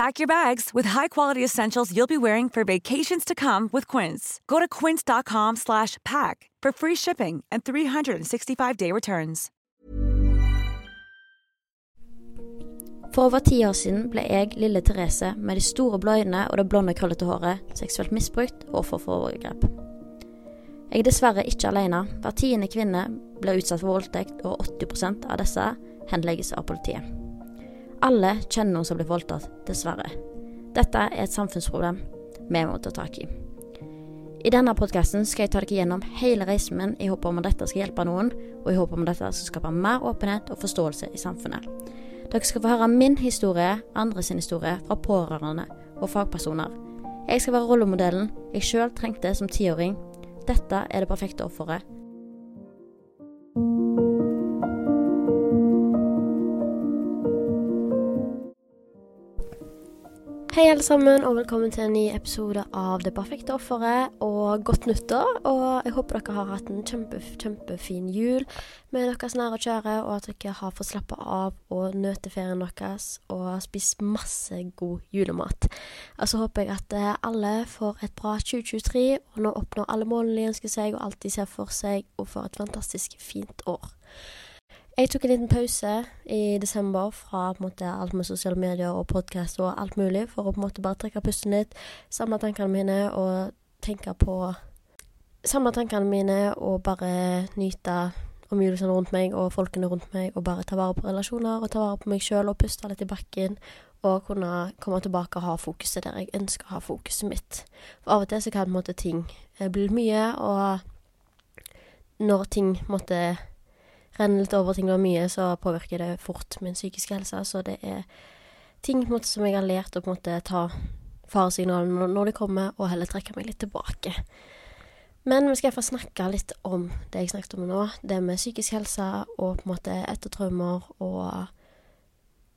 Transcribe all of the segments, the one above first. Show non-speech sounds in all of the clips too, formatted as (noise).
Pack your bags with high-quality essentials you'll be wearing for vacations to come with Quince. Go to quince.com slash pack for free shipping and 365-day returns. For over ti år siden ble jeg, lille Therese, med de store blå øynene og det blonde, krøllete håret, seksuelt misbrukt og offer for overgrep. Jeg er dessverre ikke alene. Hver tiende kvinne blir utsatt for voldtekt, og 80 av disse henlegges av politiet. Alle kjenner noen som blir voldtatt, dessverre. Dette er et samfunnsproblem vi må ta tak i. I denne podkasten skal jeg ta dere gjennom hele reisen min i håp om at dette skal hjelpe noen, og i håp om at dette skal skape mer åpenhet og forståelse i samfunnet. Dere skal få høre min historie, andre sin historie, fra pårørende og fagpersoner. Jeg skal være rollemodellen jeg sjøl trengte som tiåring. Dette er det perfekte offeret. Hei alle sammen, og velkommen til en ny episode av Det perfekte offeret. Og godt nyttår. Og jeg håper dere har hatt en kjempe, kjempefin jul med deres nære og kjære, og at dere har fått slappe av og nøte ferien deres og spist masse god julemat. Og så håper jeg at eh, alle får et bra 2023, og nå oppnår alle målene de ønsker seg, og alt de ser for seg, og får et fantastisk fint år. Jeg tok en liten pause i desember fra måte, alt med sosiale medier og podkast og alt mulig, for å på en måte bare trekke pusten litt, samle tankene mine og tenke på Samle tankene mine og bare nyte omgivelsene rundt meg og folkene rundt meg, og bare ta vare på relasjoner og ta vare på meg sjøl og puste litt i bakken. Og kunne komme tilbake og ha fokuset der jeg ønsker å ha fokuset mitt. For av og til så kan måte ting eh, bli mye, og når ting måtte renner litt over ting det var mye, så påvirker det fort min psykiske helse. Så det er ting måte, som jeg har lært å på en måte ta faresignalene når de kommer, og heller trekke meg litt tilbake. Men vi skal iallfall snakke litt om det jeg snakket om nå. Det med psykisk helse og på en måte ettertraumer, og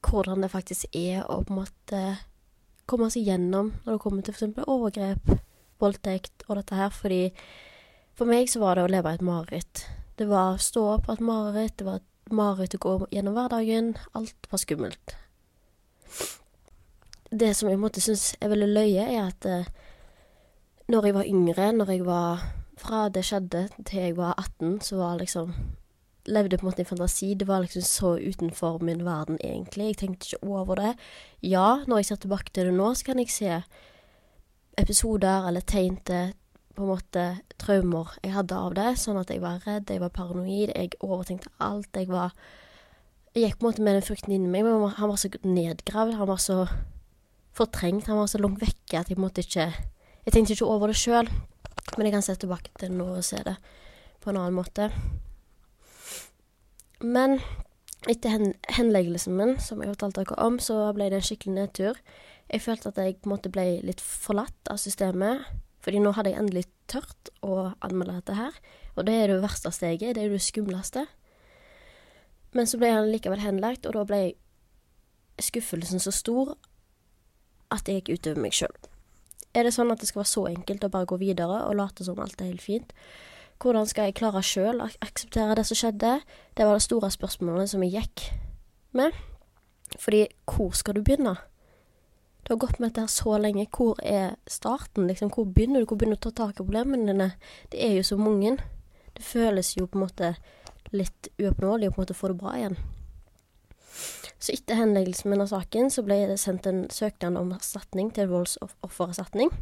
hvordan det faktisk er å på en måte komme seg gjennom når det kommer til f.eks. overgrep, voldtekt og dette her. Fordi for meg så var det å leve et mareritt. Det var stå opp et mareritt, det var et mareritt å gå gjennom hverdagen. Alt var skummelt. Det som jeg måtte synes er veldig løye, er at eh, når jeg var yngre, når jeg var Fra det skjedde til jeg var 18, så var liksom Levde på en måte i fantasi. Det var liksom så utenfor min verden, egentlig. Jeg tenkte ikke over det. Ja, når jeg ser tilbake til det nå, så kan jeg se episoder eller tegn til på en måte traumer jeg hadde av det, sånn at jeg var redd, jeg var paranoid, jeg overtenkte alt, jeg var Jeg gikk på en måte med den frykten inni meg, men han var så nedgravd, han var så fortrengt, han var så langt vekke at jeg måte ikke Jeg tenkte ikke over det sjøl, men jeg kan se tilbake til nå og se det på en annen måte. Men etter hen henleggelsen min, som jeg fortalte dere om, så ble det en skikkelig nedtur. Jeg følte at jeg på en måte ble litt forlatt av systemet. Fordi nå hadde jeg endelig tørt å anmelde dette her, og det er det verste steget, det er det skumleste. Men så ble han likevel henlagt, og da ble skuffelsen så stor at jeg gikk utover meg sjøl. Er det sånn at det skal være så enkelt å bare gå videre og late som alt er helt fint? Hvordan skal jeg klare sjøl å akseptere det som skjedde? Det var det store spørsmålet som jeg gikk med. Fordi hvor skal du begynne? Du har gått med dette så lenge. Hvor er starten? Liksom, hvor begynner du? Hvor begynner du å ta tak i problemene dine? Det er jo så mange. Det føles jo på en måte litt uoppnåelig å på en måte få det bra igjen. Så etter henleggelsen min av saken, så ble det sendt en søknad om erstatning til voldsoffererstatning.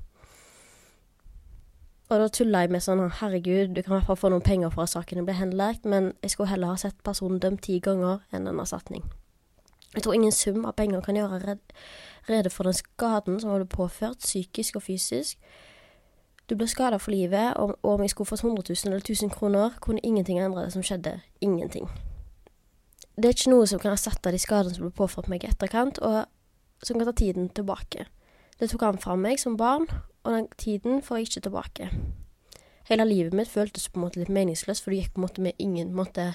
Og da tulla jeg med sånn herregud, du kan i hvert fall få noen penger for at saken ble henlagt, men jeg skulle heller ha sett personen dømt ti ganger enn en erstatning. Jeg tror ingen sum av penger kan gjøre rede for den skaden som ble påført, psykisk og fysisk. Du ble skada for livet, og om jeg skulle fått 100 000 eller 1000 kroner, kunne ingenting endre det som skjedde. Ingenting det er ikke noe som kan erstatte de skadene som ble påført meg i etterkant, og som kan ta tiden tilbake. Det tok han fra meg som barn, og den tiden får jeg ikke tilbake. Hele livet mitt føltes på en måte litt meningsløst, for det gikk på en måte med ingen måte,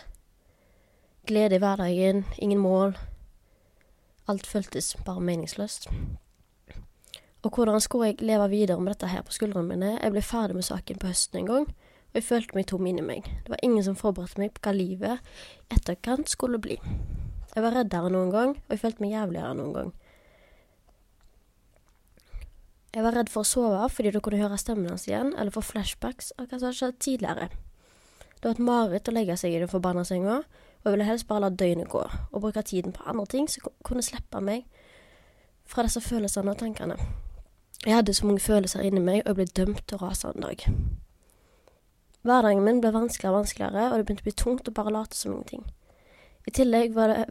glede i hverdagen, ingen mål. Alt føltes bare meningsløst. Og hvordan skulle jeg leve videre med dette her på skuldrene mine? Jeg ble ferdig med saken på høsten en gang og jeg følte meg tom inni meg. Det var ingen som forberedte meg på hva livet etterkant skulle bli. Jeg var reddere noen gang, og jeg følte meg jævligere noen gang. Jeg var redd for å sove fordi du kunne høre stemmen hans igjen, eller få flashbacks av hva som hadde skjedd tidligere. Det var et mareritt å legge seg i den forbanna senga, og jeg ville helst bare la døgnet gå, og bruke tiden på andre ting som kunne slippe meg fra disse følelsene og tankene. Jeg hadde så mange følelser inni meg, og jeg ble dømt til å rase en dag. Hverdagen min ble vanskeligere og vanskeligere, og det begynte å bli tungt å bare late som ingenting. I tillegg var det.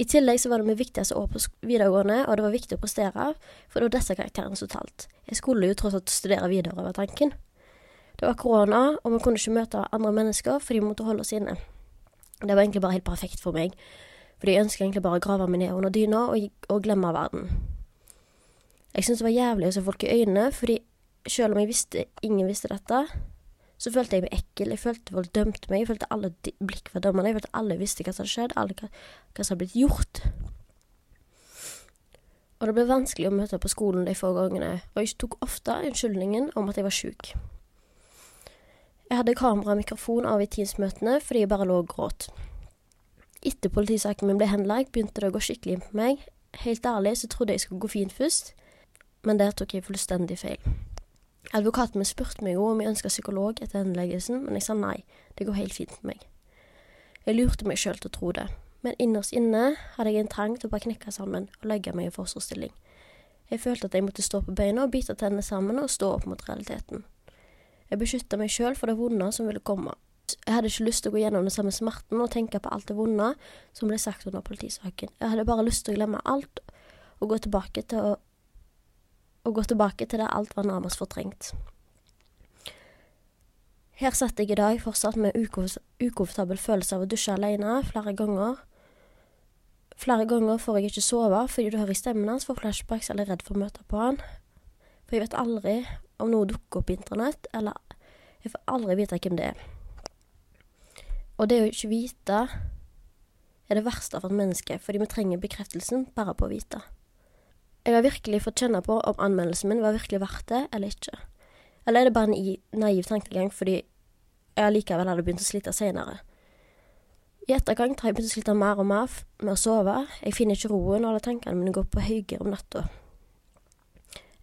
I tillegg så var det mitt viktigste år på videregående, og det var viktig å prestere, for det var disse karakterene som talt. Jeg skulle jo tross alt studere videre, over tanken. Det var korona, og vi kunne ikke møte andre mennesker for de måtte holde oss inne. Det var egentlig bare helt perfekt for meg, fordi jeg ønska egentlig bare å grave meg ned under dyna og, og glemme verden. Jeg syntes det var jævlig å se folk i øynene, fordi selv om jeg visste ingen visste dette, så følte jeg meg ekkel. Jeg følte folk dømte meg. Jeg følte alle blikk var dømmende. Jeg følte alle visste hva som hadde skjedd, alle hva, hva som hadde blitt gjort. Og det ble vanskelig å møte på skolen de få gangene, og jeg tok ofte unnskyldningen om at jeg var sjuk. Jeg hadde kamera og mikrofon av i Teams-møtene fordi jeg bare lå og gråt. Etter politisaken min ble henlagt, begynte det å gå skikkelig inn på meg. Helt ærlig så trodde jeg skulle gå fint først, men der tok jeg fullstendig feil. Advokaten min spurte meg om jeg ønska psykolog etter henleggelsen, men jeg sa nei, det går helt fint med meg. Jeg lurte meg sjøl til å tro det, men innerst inne hadde jeg en trang til å bare knekke sammen og legge meg i forsvarsstilling. Jeg følte at jeg måtte stå på beina og bite tennene sammen og stå opp mot realiteten. Jeg beskytta meg sjøl for det vonde som ville komme. Jeg hadde ikke lyst til å gå gjennom den samme smerten og tenke på alt det vonde som ble sagt under politisaken. Jeg hadde bare lyst til å glemme alt og gå tilbake til å og gå tilbake til der alt var nærmest fortrengt. Her satt jeg i dag fortsatt med ukomfortabel følelse av å dusje alene flere ganger. Flere ganger får jeg ikke sove fordi du hører i stemmen hans, får flashbacks eller er redd for å møte på han. For jeg vet aldri om noe dukker opp på internett, eller jeg får aldri vite hvem det er. Og det å ikke vite er det verste for et menneske, fordi vi trenger bekreftelsen bare på å vite. Jeg har virkelig fått kjenne på om anmeldelsen min var virkelig verdt det eller ikke. Eller er det bare en naiv tankegang fordi jeg allikevel hadde begynt å slite senere. I etterkant har jeg begynt å slite mer og mer med å sove. Jeg finner ikke roen, og alle tankene mine går på høygir om natta.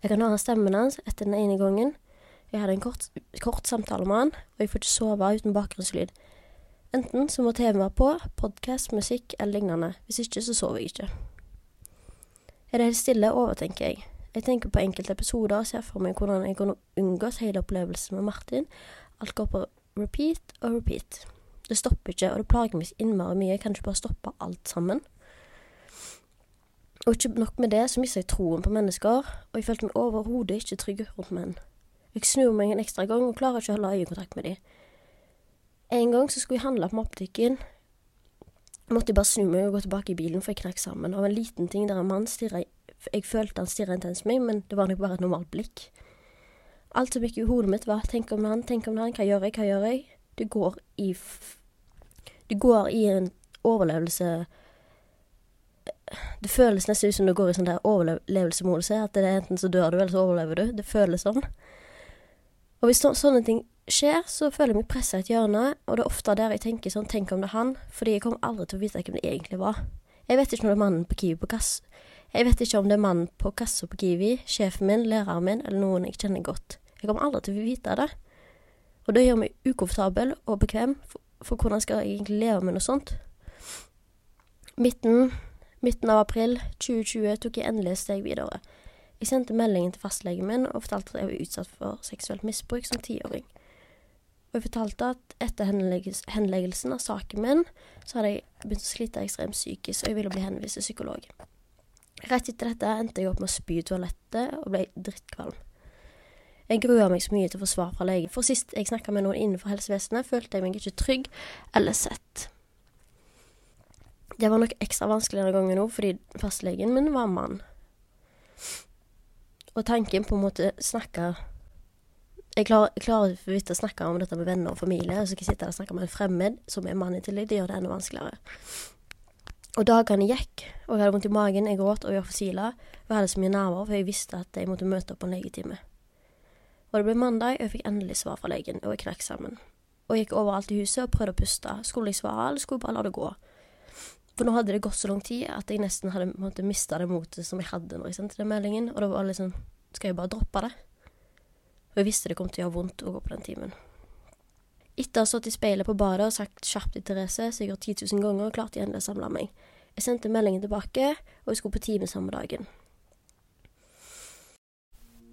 Jeg kan høre stemmen hans etter den ene gangen. Jeg hadde en kort, kort samtale med han, og jeg får ikke sove uten bakgrunnslyd. Enten så må TV-en være på, podkast, musikk eller lignende. Hvis ikke, så sover jeg ikke. Er det helt stille, overtenker jeg. Jeg tenker på enkelte episoder og ser for meg hvordan jeg kunne unngått hele opplevelsen med Martin. Alt går på repeat og repeat. Det stopper ikke, og det plager meg innmari mye. Jeg kan ikke bare stoppe alt sammen. Og ikke nok med det, så mista jeg troen på mennesker, og jeg følte meg overhodet ikke trygg rundt menn. Jeg snur meg en ekstra gang og klarer ikke å holde øyekontakt med dem. En gang så skulle jeg handle på matbutikken måtte jeg bare snu meg og gå tilbake i bilen, for jeg knakk sammen av en liten ting der en mann stirra Jeg følte han stirra intenst på meg, men det var nok bare et normalt blikk. Alt som gikk i hodet mitt, var 'tenk om han, tenk om han, hva gjør jeg, hva gjør jeg?' Du går i Du går i en overlevelse Det føles nesten ut som du går i sånn der overlevelsesmodus. At det er enten så dør du, eller så overlever du. Det føles sånn. Og hvis så, sånne ting skjer, så føler jeg meg pressa i et hjørne, og det er ofte der jeg tenker sånn Tenk om det er han? Fordi jeg kommer aldri til å vite hvem det egentlig var. Jeg vet ikke om det er mannen på Kiwi på kass. Jeg vet ikke om det er mannen på kassa på Kiwi, sjefen min, læreren min, eller noen jeg kjenner godt. Jeg kommer aldri til å vite det. Og det gjør meg ukomfortabel og bekvem, for, for hvordan skal jeg egentlig leve med noe sånt? Midten, midten av april 2020 tok jeg endelig et steg videre. Jeg sendte meldingen til fastlegen min og fortalte at jeg var utsatt for seksuelt misbruk som tiåring. Og jeg fortalte at etter henleggelsen av saken min, så hadde jeg begynt å slite ekstremt psykisk, og jeg ville bli henvist til psykolog. Rett etter dette endte jeg opp med å spy i toalettet og ble drittkvalm. Jeg grua meg så mye til å få svar fra legen, for sist jeg snakka med noen innenfor helsevesenet, følte jeg meg ikke trygg eller sett. Det var nok ekstra vanskelig denne gangen òg, fordi fastlegen min var mann. Og tanken på en måte snakke Jeg klarer, jeg klarer for vidt å snakke om dette med venner og familie, og så kan jeg sitte der og snakke med en fremmed som er mann i tillegg. Det gjør det enda vanskeligere. Og dagene gikk, og jeg hadde vondt i magen, jeg gråt og jeg var jeg hadde så mye nerver, for jeg visste at jeg måtte møte opp på en legetime. Og det ble mandag, og jeg fikk endelig svar fra legen, og jeg knakk sammen. Og jeg gikk overalt i huset og prøvde å puste. Skulle jeg svare, eller skulle jeg bare la det gå? For nå hadde det gått så lang tid at jeg nesten hadde mista det motet som jeg hadde når jeg sendte den meldingen. Og det var liksom Skal jeg bare droppe det? Og jeg visste det kom til å gjøre vondt å gå på den timen. Etter å ha stått i speilet på badet og sagt kjapt til Therese sikkert 10 000 ganger, klarte jeg endelig å samle meg. Jeg sendte meldingen tilbake, og jeg skulle på time samme dagen.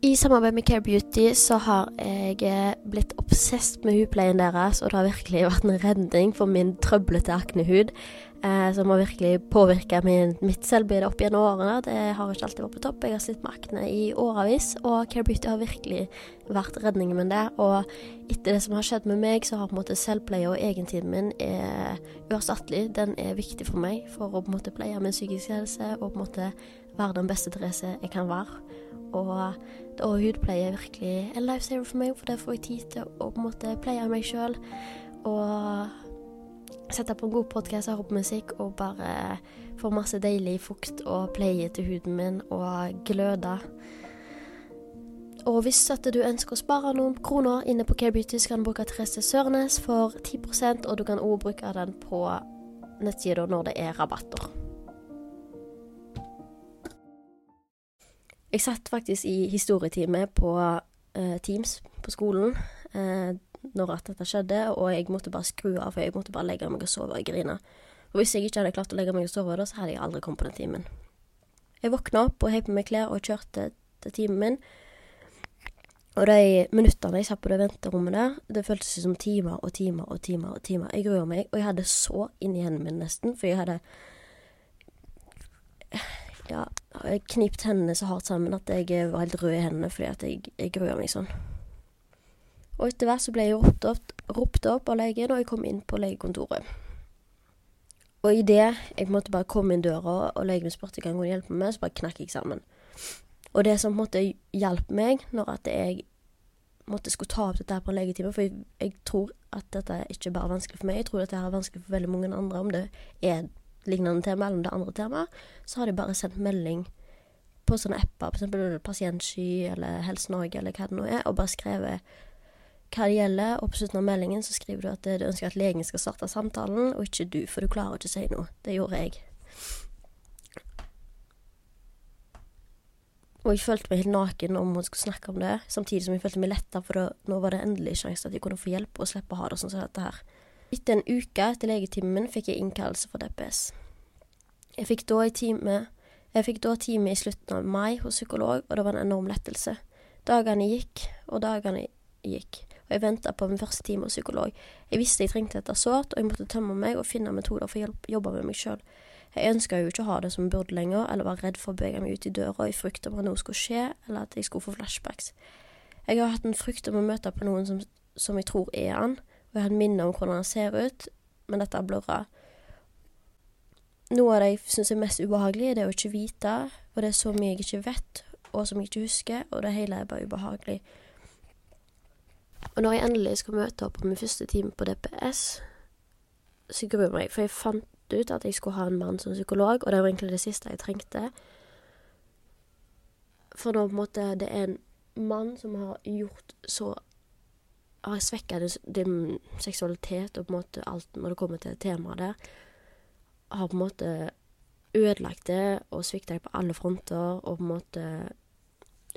I samarbeid med Care Beauty så har jeg eh, blitt obsesst med hudpleien deres, og det har virkelig vært en redning for min trøblete aknehud, eh, som har virkelig påvirka mitt selvbilde opp gjennom årene. Det har ikke alltid vært på topp. Jeg har slitt med akne i årevis, og Care Beauty har virkelig vært redningen min der. Og etter det som har skjedd med meg, så har på en måte selvpleie og egentiden min er uerstattelig. Den er viktig for meg for å på en måte pleie min psykiske helse og på en måte være den beste Therese jeg kan være. Og, og hudpleie er virkelig en lifesaver for meg, for det får jeg tid til å på en måte pleie meg sjøl. Og sette på en god podkast, høre på musikk og bare få masse deilig fukt og pleie til huden min og gløde. Og hvis at du ønsker å spare noen kroner inne på Care Beauty, så kan du bruke Therese Sørnes for 10% og du kan også bruke den på nettsida når det er rabatter. Jeg satt faktisk i historietime på uh, Teams på skolen uh, når at dette skjedde, og jeg måtte bare skru av, for jeg måtte bare legge meg og sove og grine. Og hvis jeg ikke hadde klart å legge meg og sove da, så hadde jeg aldri kommet på den timen. Jeg våkna opp og heiv på meg klær og kjørte til timen min. Og de minuttene jeg satt på det venterommet der, det føltes som timer og timer og timer og timer. Jeg grua meg, og jeg hadde så inni hendene mine nesten, for jeg hadde ja, knipt hendene så hardt sammen at jeg var helt rød i hendene fordi at jeg, jeg grua meg sånn. Og etter hvert så ble jeg ropt opp, ropt opp av legen, og jeg kom inn på legekontoret. Og idet jeg måtte bare komme inn døra, og legen spurte om kunne hjelpe meg så bare knakk jeg sammen. Og det som på en måte hjalp meg når at jeg måtte skulle ta opp dette her på en legetime, for jeg, jeg tror at dette ikke bare er vanskelig for meg, jeg tror dette er vanskelig for veldig mange andre, om det er lignende tema eller om det er andre tema, så har de bare sendt melding på sånne apper, f.eks. Pasientsky eller Helse Norge eller hva det nå er, og bare skrevet hva det gjelder, og på slutten av meldingen så skriver du at du ønsker at legen skal starte samtalen, og ikke du, for du klarer ikke å si noe. Det gjorde jeg. Og jeg følte meg helt naken om hun skulle snakke om det, samtidig som jeg følte meg letta, for da, nå var det endelig sjanse at jeg kunne få hjelp og slippe å ha det sånn som dette her. Etter en uke etter legetimen fikk jeg innkallelse for DPS. Jeg fikk da time jeg fikk da time i slutten av mai hos psykolog, og det var en enorm lettelse. Dagene gikk, og dagene gikk, og jeg venta på min første time hos psykolog. Jeg visste jeg trengte dette sårt, og jeg måtte tømme meg og finne metoder for å jobbe med meg sjøl. Jeg ønska jo ikke å ha det som burde lenger, eller var redd for å bevege meg ut i døra i frykt om at noe skulle skje, eller at jeg skulle få flashbacks. Jeg har hatt en frykt om å møte på noen som, som jeg tror er han, og jeg har et minne om hvordan han ser ut, men dette er blurra. Noe av det jeg syns er mest ubehagelig, er det å ikke vite, og det er så mye jeg ikke vet, og som jeg ikke husker, og det hele er bare ubehagelig. Og når jeg endelig skal møte opp på min første time på DPS, så gruer jeg meg, for jeg fant ut at jeg skulle ha en mann som psykolog, og det var egentlig det siste jeg trengte. For nå på en måte det er en mann som har gjort så Har svekka din seksualitet og på en måte alt når det kommer til temaet der. Har på en måte ødelagt det og svikta deg på alle fronter og på en måte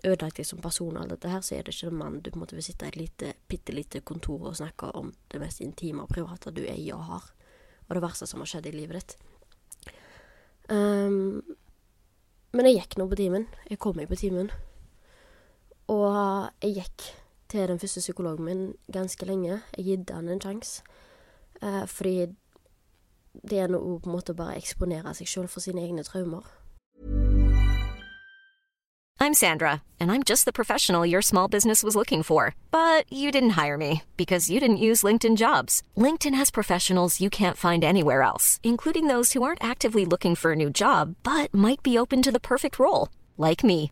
ødelagt deg som person og alt dette her, så er det ikke en mann du på en måte vil sitte i et lite, bitte lite kontor og snakke om det mest intime og private du eier og har, og det verste som har skjedd i livet ditt. Um, men jeg gikk nå på timen. Jeg kom meg på timen. Og jeg gikk til den første psykologen min ganske lenge. Jeg han en sjanse. Uh, fordi det er noe på en måte bare eksponere seg sjøl for sine egne traumer. I'm Sandra, and I'm just the professional your small business was looking for. But you didn't hire me because you didn't use LinkedIn jobs. LinkedIn has professionals you can't find anywhere else, including those who aren't actively looking for a new job but might be open to the perfect role, like me.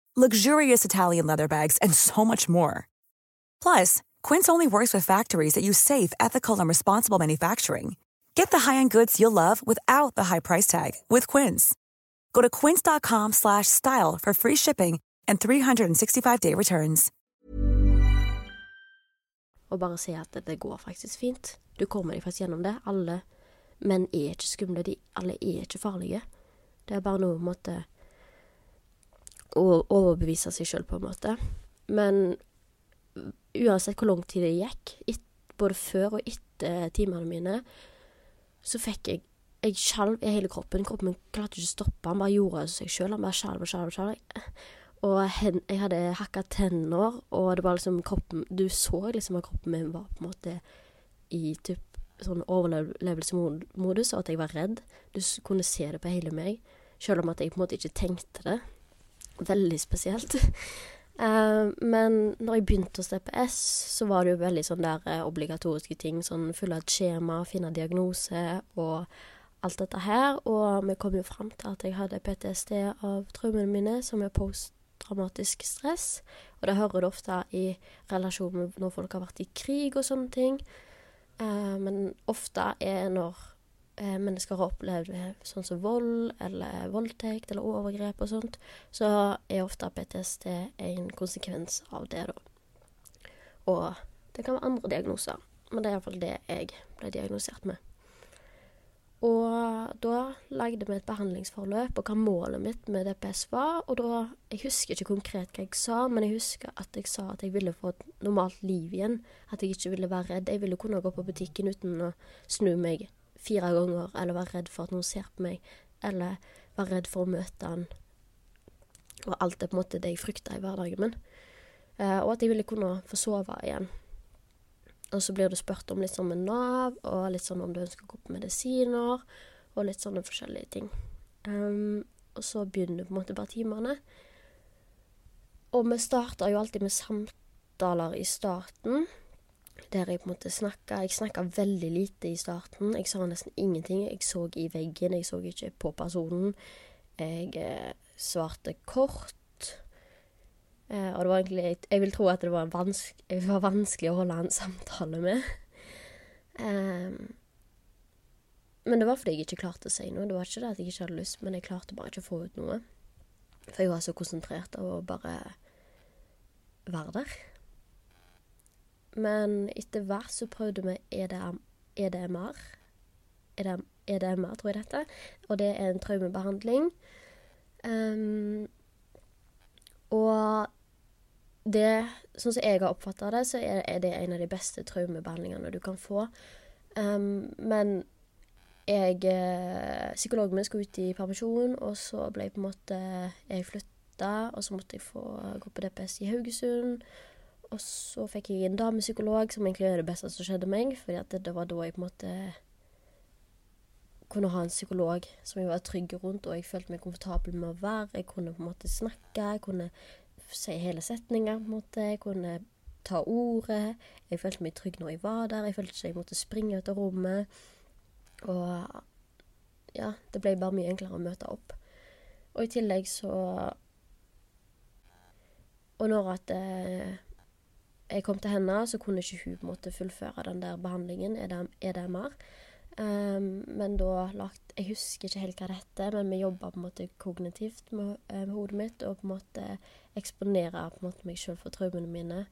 luxurious Italian leather bags, and so much more. Plus, Quince only works with factories that use safe, ethical, and responsible manufacturing. Get the high-end goods you'll love without the high price tag with Quince. Go to quince.com slash style for free shipping and 365-day returns. Og bare se at det, går faktisk fint. Du kommer deg faktisk gjennom det. Ikke skumle. De, alle farlige. Det er bare noe overbevise seg sjøl, på en måte. Men uansett hvor lang tid det gikk, et, både før og etter timene mine, så fikk jeg Jeg skjalv i hele kroppen. Kroppen min klarte ikke å stoppe. Han bare gjorde seg sjøl. Han bare skjalv og skjalv og skjalv. Og hen, jeg hadde hakka tenner, og det var liksom kroppen Du så liksom at kroppen min var på en måte i typ sånn overlevelsesmodus, og at jeg var redd. Du kunne se det på hele meg, sjøl om at jeg på en måte ikke tenkte det. Veldig spesielt. Uh, (laughs) men når jeg begynte hos DPS, så var det jo veldig sånn der uh, obligatoriske ting. Sånn fylle et skjema, finne diagnose og alt dette her. Og vi kom jo fram til at jeg hadde PTSD av traumene mine, som er posttraumatisk stress. Og det hører du ofte i relasjon med når folk har vært i krig og sånne ting. Uh, men ofte er når eh, mennesker har opplevd eh, sånn som vold eller voldtekt eller overgrep og sånt, så er ofte PTSD en konsekvens av det, da. Og det kan være andre diagnoser, men det er iallfall det jeg ble diagnosert med. Og da lagde vi et behandlingsforløp, og hva målet mitt med DPS var. Og da Jeg husker ikke konkret hva jeg sa, men jeg husker at jeg sa at jeg ville få et normalt liv igjen. At jeg ikke ville være redd. Jeg ville kunne gå på butikken uten å snu meg fire ganger, eller være redd for at noen ser på meg, eller være redd for å møte han. Og alt er på en måte det jeg frykta i hverdagen min. Uh, og at jeg ville kunne få sove igjen. Og så blir du spurt om litt sånn med Nav, og litt sånn om du ønsker å gå på medisiner, og litt sånne forskjellige ting. Um, og så begynner på en måte bare timene. Og vi starter jo alltid med samtaler i starten, der jeg på en måte snakka Jeg snakka veldig lite i starten. Jeg sa nesten ingenting. Jeg så i veggen, jeg så ikke på personen. Jeg eh, svarte kort. Eh, og det var egentlig Jeg, jeg vil tro at det var, vanske, (laughs) det var vanskelig å holde en samtale med. Ehm, men det var fordi jeg ikke klarte å si noe. Det var ikke det at jeg ikke hadde lyst, men jeg klarte bare ikke å få ut noe. For jeg var så konsentrert av å bare være der. Men etter hvert så prøvde vi EDM, EDMR. EDM, EDMR, tror jeg det heter. Og det er en traumebehandling. Um, og det, sånn som jeg har oppfatta det, så er, er det en av de beste traumebehandlingene du kan få. Um, men jeg eh, Psykologen min skulle ut i permisjon, og så ble jeg på en måte Jeg flytta, og så måtte jeg få gå på DPS i Haugesund. Og så fikk jeg en damepsykolog, som egentlig er det beste som skjedde meg, det, det var da jeg på en måte kunne ha en psykolog som jeg var trygg rundt, og jeg følte meg komfortabel med å være. Jeg kunne på en måte snakke, jeg kunne si hele setninger, på en måte. Jeg kunne ta ordet. Jeg følte meg trygg når jeg var der. Jeg følte ikke jeg måtte springe ut av rommet. Og ja, det ble bare mye enklere å møte opp. Og i tillegg så Og når at eh, jeg kom til henne, så kunne ikke hun måte fullføre den der behandlingen, EDMR. Um, men da lagt Jeg husker ikke helt hva det heter, men vi jobba kognitivt med, eh, med, hodet mitt, og på en måte eksponere på en måte meg sjøl for traumene mine.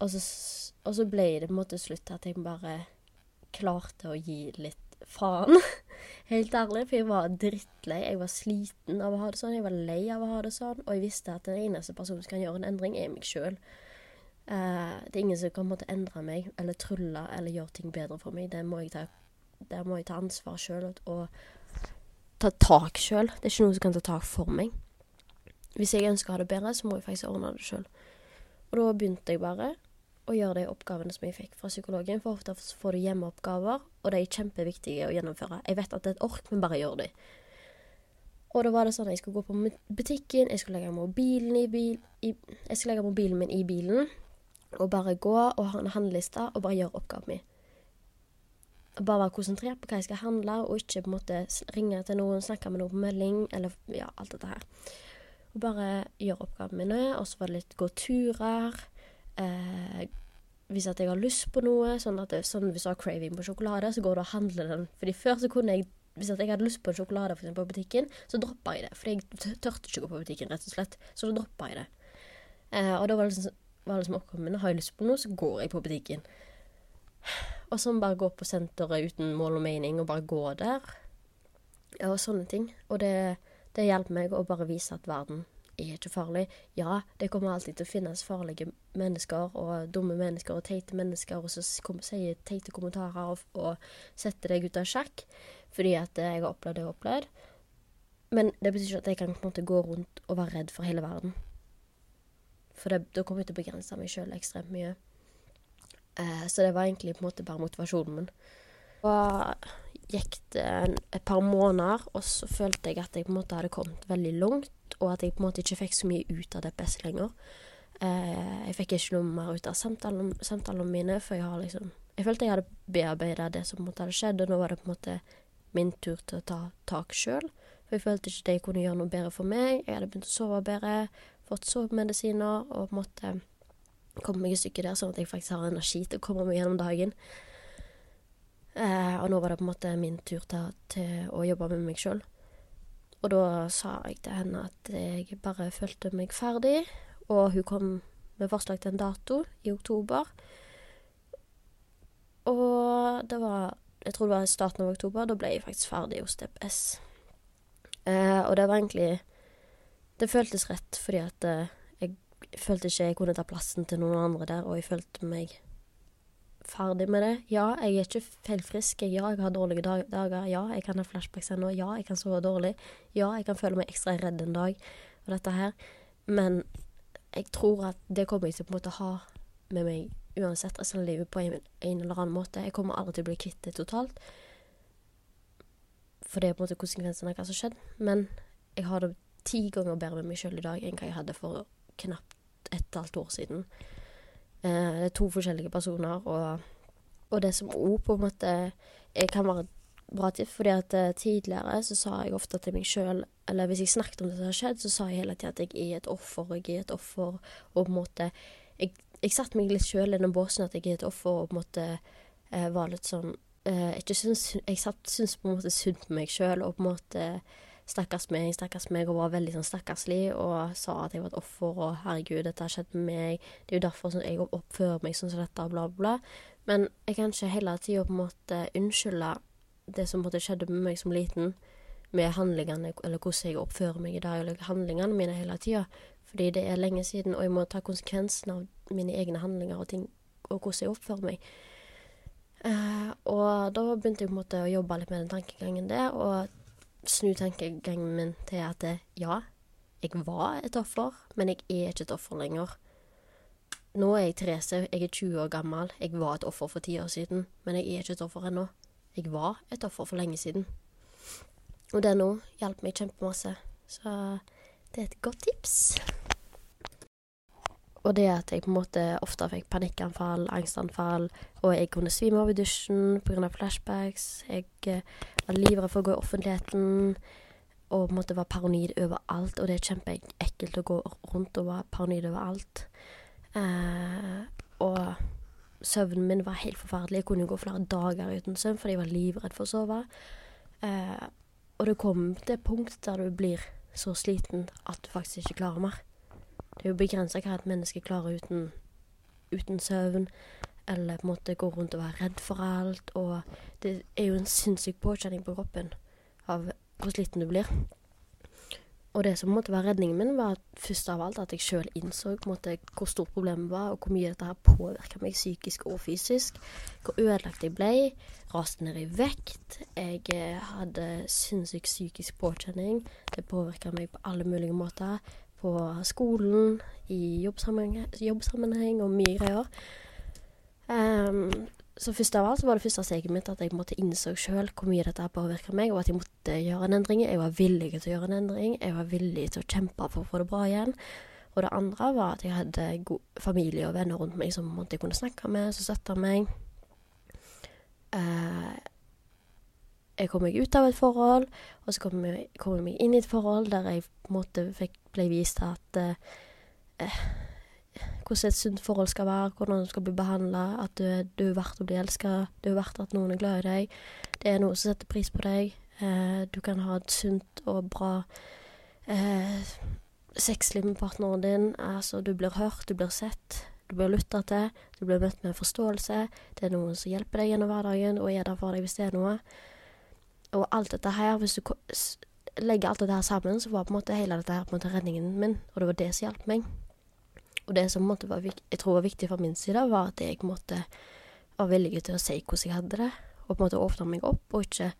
Og så, og så, ble det på en måte slutt at jeg bare klarte å gi litt faen. (laughs) Helt ærlig, for jeg var drittlei. Jeg var sliten av å ha det sånn. Jeg var lei av å ha det sånn. Og jeg visste at den eneste personen som kan gjøre en endring, er meg sjøl. Uh, eh, det er ingen som på en måte endre meg eller trylle eller gjøre ting bedre for meg. Det må jeg ta, må jeg ta ansvar sjøl og, ta tak sjøl. Det er ikke noen som kan ta tak for meg. Hvis jeg ønsker å ha det bedre, så må jeg faktisk ordne det sjøl. Og da begynte jeg bare å gjøre de oppgavene som jeg fikk fra psykologen. For ofte får du hjemmeoppgaver, og de er kjempeviktige å gjennomføre. Jeg vet at det er et ork, men bare gjør de. Og da var det sånn at jeg skulle gå på butikken, jeg skulle legge mobilen, i bil, i, jeg skulle legge mobilen min i bilen, og bare gå og ha en handleliste og bare gjøre oppgaven min. Bare være konsentrert på hva jeg skal handle, og ikke på en måte ringe til noen, snakke med noen på melding, eller ja, alt dette her. Og bare gjøre oppgavene mine, og så var det litt gå turer eh, hvis jeg har lyst på noe, sånn at det, sånn hvis du har craving på sjokolade, så går du og handler den. Fordi før så kunne jeg hvis jeg hadde lyst på en sjokolade for på butikken, så droppa jeg det. For jeg tørte ikke å gå på butikken, rett og slett. Så da droppa jeg det. Eh, og da var det, liksom, var det som oppgaven min. Har jeg lyst på noe, så går jeg på butikken. Og sånn bare gå på senteret uten mål og mening, og bare gå der. Og sånne ting. Og det, det hjelper meg å bare vise at verden er ikke farlig. Ja, det kommer alltid til å finnes farlige mennesker og dumme mennesker og teite mennesker og som sier teite kommentarer og, og setter deg ut av sjakk fordi at jeg har opplevd det jeg har opplevd. Men det betyr ikke at jeg kan på en måte gå rundt og være redd for hele verden. For det, da kommer jeg til å begrense meg sjøl ekstremt mye. Eh, så det var egentlig på en måte bare motivasjonen min. Og gikk det et par måneder, og så følte jeg at jeg på en måte hadde kommet veldig langt og at jeg på en måte ikke fikk så mye ut av DPS lenger. Eh, jeg fikk ikke noe mer ut av samtalene, samtalene mine, for jeg har liksom Jeg følte jeg hadde bearbeida det som på en måte hadde skjedd, og nå var det på en måte min tur til å ta tak sjøl. For jeg følte ikke at jeg kunne gjøre noe bedre for meg. Jeg hadde begynt å sove bedre, fått sovemedisiner og på en måte komme meg i stykket der, sånn at jeg faktisk har energi til å komme meg gjennom dagen. Eh, og nå var det på en måte min tur til, til å jobbe med meg sjøl. Og da sa jeg til henne at jeg bare følte meg ferdig, og hun kom med forslag til en dato i oktober. Og det var Jeg tror det var i starten av oktober. Da ble jeg faktisk ferdig hos DPS. Eh, og det var egentlig Det føltes rett, fordi at eh, jeg følte ikke jeg kunne ta plassen til noen andre der, og jeg følte meg ferdig med det. Ja, jeg er ikke feilfrisk. Ja, jeg har dårlige dager. Ja, jeg kan ha flashbacks ennå. Ja, jeg kan sove dårlig. Ja, jeg kan føle meg ekstra redd en dag og dette her. Men jeg tror at det kommer jeg til på en måte ha med meg uansett resten av livet på en, en, eller annen måte. Jeg kommer aldri til å bli kvitt det totalt. For det er på en måte konsekvensen av hva som har skjedd. Men jeg har det ti ganger bedre med meg sjøl i dag enn hva jeg hadde for knapt et halvt år siden. Eh, det er to forskjellige personer, og, og det som òg på en måte kan være bra til, fordi at uh, tidligere så sa jeg ofte til meg sjøl Eller hvis jeg snakket om det som har skjedd, så sa jeg hele tida at jeg er et offer, og jeg er et offer, og på en måte Jeg, jeg satte meg litt sjøl i den båsen at jeg er et offer, og på en måte eh, var litt sånn eh, ikke syns, Jeg satt, syns på en måte synd på meg sjøl, og på en måte stakkars meg, stakkars meg, og var veldig sånn stakkarslig og sa at jeg var et offer, og herregud, dette har skjedd med meg, det er jo derfor jeg oppfører meg sånn som dette, bla, bla. Men jeg kan ikke hele tida på en måte unnskylde det som måte skjedde med meg som liten, med handlingene, eller hvordan jeg oppfører meg i dag, eller handlingene mine hele tida. Fordi det er lenge siden, og jeg må ta konsekvensen av mine egne handlinger og ting, og hvordan jeg oppfører meg. Uh, og da begynte jeg på en måte å jobbe litt med den tankegangen der, og snu tankegangen min til at ja, jeg var et offer, men jeg er ikke et offer lenger. Nå er jeg Therese, jeg er 20 år gammel. Jeg var et offer for ti år siden, men jeg er ikke et offer ennå. jeg var et offer for lenge siden. Og det nå hjalp meg kjempemasse. Så det er et godt tips. Og det at jeg på en måte ofte fikk panikkanfall, angstanfall, og jeg kunne svime av i dusjen pga. flashbacks. Jeg eh, var livredd for å gå i offentligheten og på en måte var paranoid overalt. Og det er kjempeekkelt å gå rundt og være paranoid overalt. Eh, og søvnen min var helt forferdelig. Jeg kunne gå flere dager uten søvn fordi jeg var livredd for å sove. Eh, og det kom til et punkt der du blir så sliten at du faktisk ikke klarer mer. Det er jo begrensa hva et menneske klarer uten, uten søvn. Eller på en måte gå rundt og være redd for alt. Og det er jo en sinnssyk påkjenning på kroppen av hvor sliten du blir. Og det som måtte være redningen min, var først av alt at jeg sjøl innså måte, hvor stort problemet var, og hvor mye dette her påvirka meg psykisk og fysisk. Hvor ødelagt jeg ble. Raste ned i vekt. Jeg eh, hadde sinnssyk psykisk påkjenning. Det påvirka meg på alle mulige måter på skolen, i jobbsammenheng, jobbsammenheng og mye greier. Um, så først av alt så var det første steget mitt at jeg måtte innså sjøl hvor mye dette påvirka meg, og at jeg måtte gjøre en endring. Jeg var villig til å gjøre en endring. Jeg var villig til å kjempe for å få det bra igjen. Og det andre var at jeg hadde familie og venner rundt meg som jeg kunne snakke med, som støtta meg. Uh, jeg kom meg ut av et forhold, og så kom jeg, kom jeg meg inn i et forhold der jeg på en måte fikk, ble vist at eh, eh, hvordan et sunt forhold skal være, hvordan du skal bli behandla, at du, du, er verdt å bli elska, du er verdt at noen er glad i deg. Det er noe som setter pris på deg. Eh, du kan ha et sunt og bra eh, sexliv med partneren din. Altså, du blir hørt, du blir sett. Du blir lytta til, du blir møtt med forståelse. Det er noen som hjelper deg gjennom hverdagen og er der for deg hvis det er noe. Og alt dette her, hvis du legger alt dette her sammen, så var på en måte hele dette her på en måte redningen min, og det var det som hjalp meg. Og det som på en måte var, jeg tror var viktig fra min side, var at jeg måtte være villig til å si hvordan jeg hadde det, og på en måte åpne meg opp, og ikke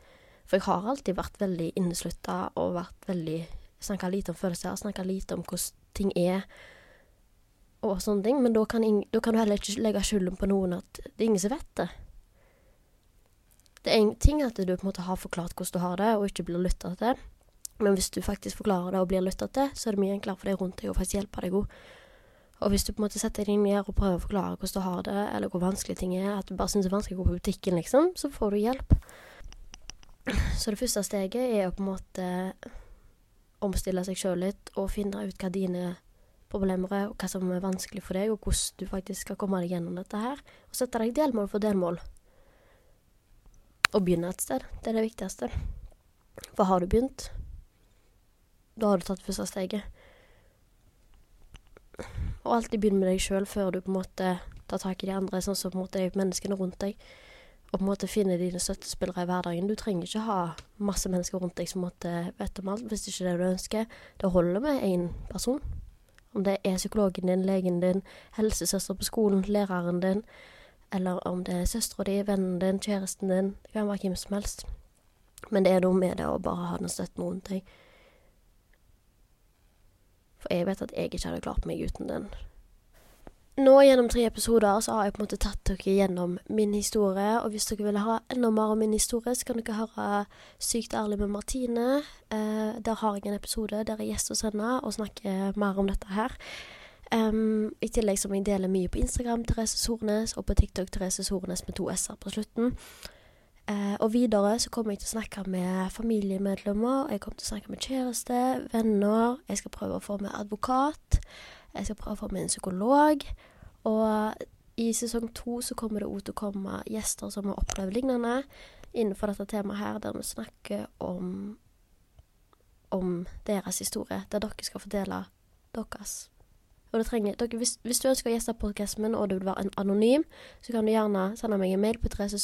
For jeg har alltid vært veldig inneslutta og vært veldig Snakka lite om følelser, snakka lite om hvordan ting er, og sånne ting, men da kan, da kan du heller ikke legge skylden på noen at det er ingen som vet det. Det er en ting at du på en måte har forklart hvordan du har det, og ikke blir lytta til. Men hvis du faktisk forklarer det og blir lytta til, så er det mye enklere for deg rundt deg å faktisk hjelpe deg òg. Og hvis du på en måte setter deg ned og prøver å forklare hvordan du har det, eller hvor vanskelig ting er, at du bare syns det er vanskelig å gå på butikken, liksom, så får du hjelp. Så det første steget er å på en måte omstille seg sjøl litt og finne ut hva dine problemer er, og hva som er vanskelig for deg, og hvordan du faktisk skal komme deg gjennom dette her. Og sette deg delmål for delmål Og begynne et sted. Det er det viktigste. For har du begynt, da har du tatt første steget. Og alltid begynn med deg sjøl før du på en måte tar tak i de andre, sånn som på en måte menneskene rundt deg. Og på en måte finne dine støttespillere i hverdagen. Du trenger ikke ha masse mennesker rundt deg som måtte vet om alt, hvis det ikke er det du ønsker. Det holder med én person. Om det er psykologen din, legen din, helsesøster på skolen, læreren din, eller om det er søstera di, vennen din, kjæresten din. Det kan være hvem som helst. Men det er noe med det å bare ha den støtten rundt deg. For jeg vet at jeg ikke hadde klart meg uten den. Nå gjennom tre episoder så har jeg på en måte tatt dere gjennom min historie. Og hvis dere vil ha enda mer om min historie, så kan dere høre Sykt ærlig med Martine. Eh, der har jeg en episode der jeg gjester hos henne og snakker mer om dette her. Um, I tillegg som jeg deler mye på Instagram, Therese Sornes, og på TikTok, Therese Sornes med to s-er på slutten. Uh, og videre så kommer jeg til å snakke med familiemedlemmer, jeg kommer til å snakke med kjæreste, venner, jeg skal prøve å få med advokat, jeg skal prøve å få med en psykolog, og i sesong to så kommer det òg til å komme gjester som har opplevd lignende innenfor dette temaet her, der vi snakker om om deres historie, der dere skal fortelle deres. Og det trenger, dere, hvis, hvis, du ønsker å gjeste podkasten min, og du vil være anonym, så kan du gjerne sende meg en mail på Therese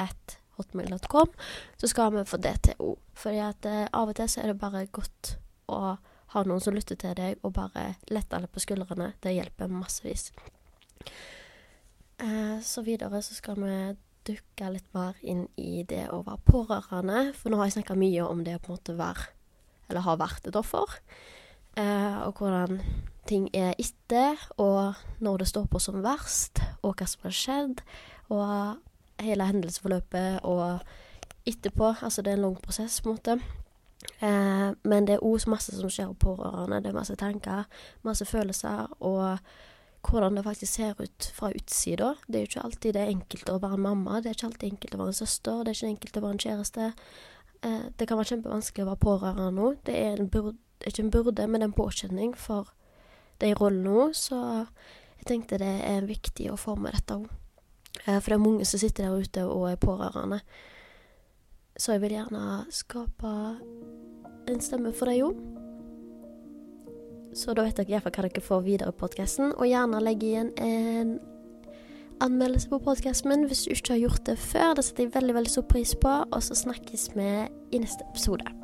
at hotmail.com, så skal vi få det til òg. Fordi at eh, av og til så er det bare godt å ha noen som lytter til deg, og bare lette litt på skuldrene. Det hjelper massevis. Eh, så videre så skal vi dukke litt mer inn i det å være pårørende. For nå har jeg snakka mye om det å på en måte være, eller ha vært et offer. Eh, og hvordan ting er etter, og når det står på som verst, og hva som har skjedd. Og hele hendelsesforløpet og etterpå. Altså det er en lang prosess, på en måte. Eh, men det er òg masse som skjer på pårørende. Det er masse tanker, masse følelser, og hvordan det faktisk ser ut fra utsida. Det er jo ikke alltid det er enkelt å være en mamma, det er ikke alltid enkelt å være en søster, det er ikke enkelt å være en kjæreste. Eh, det kan være kjempevanskelig å være pårørende nå. Det er, en burde, ikke en burde, men en påkjenning for de rollene nå, så jeg tenkte det er viktig å få med dette òg. Eh, for det er mange som sitter der ute og er pårørende. Så jeg vil gjerne skape en stemme for deg òg. Så da vet dere iallfall hva dere får videre i podkasten. Og gjerne legge igjen en anmeldelse på podkasten min hvis du ikke har gjort det før. Det setter jeg veldig veldig stor pris på. Og så snakkes vi i neste episode.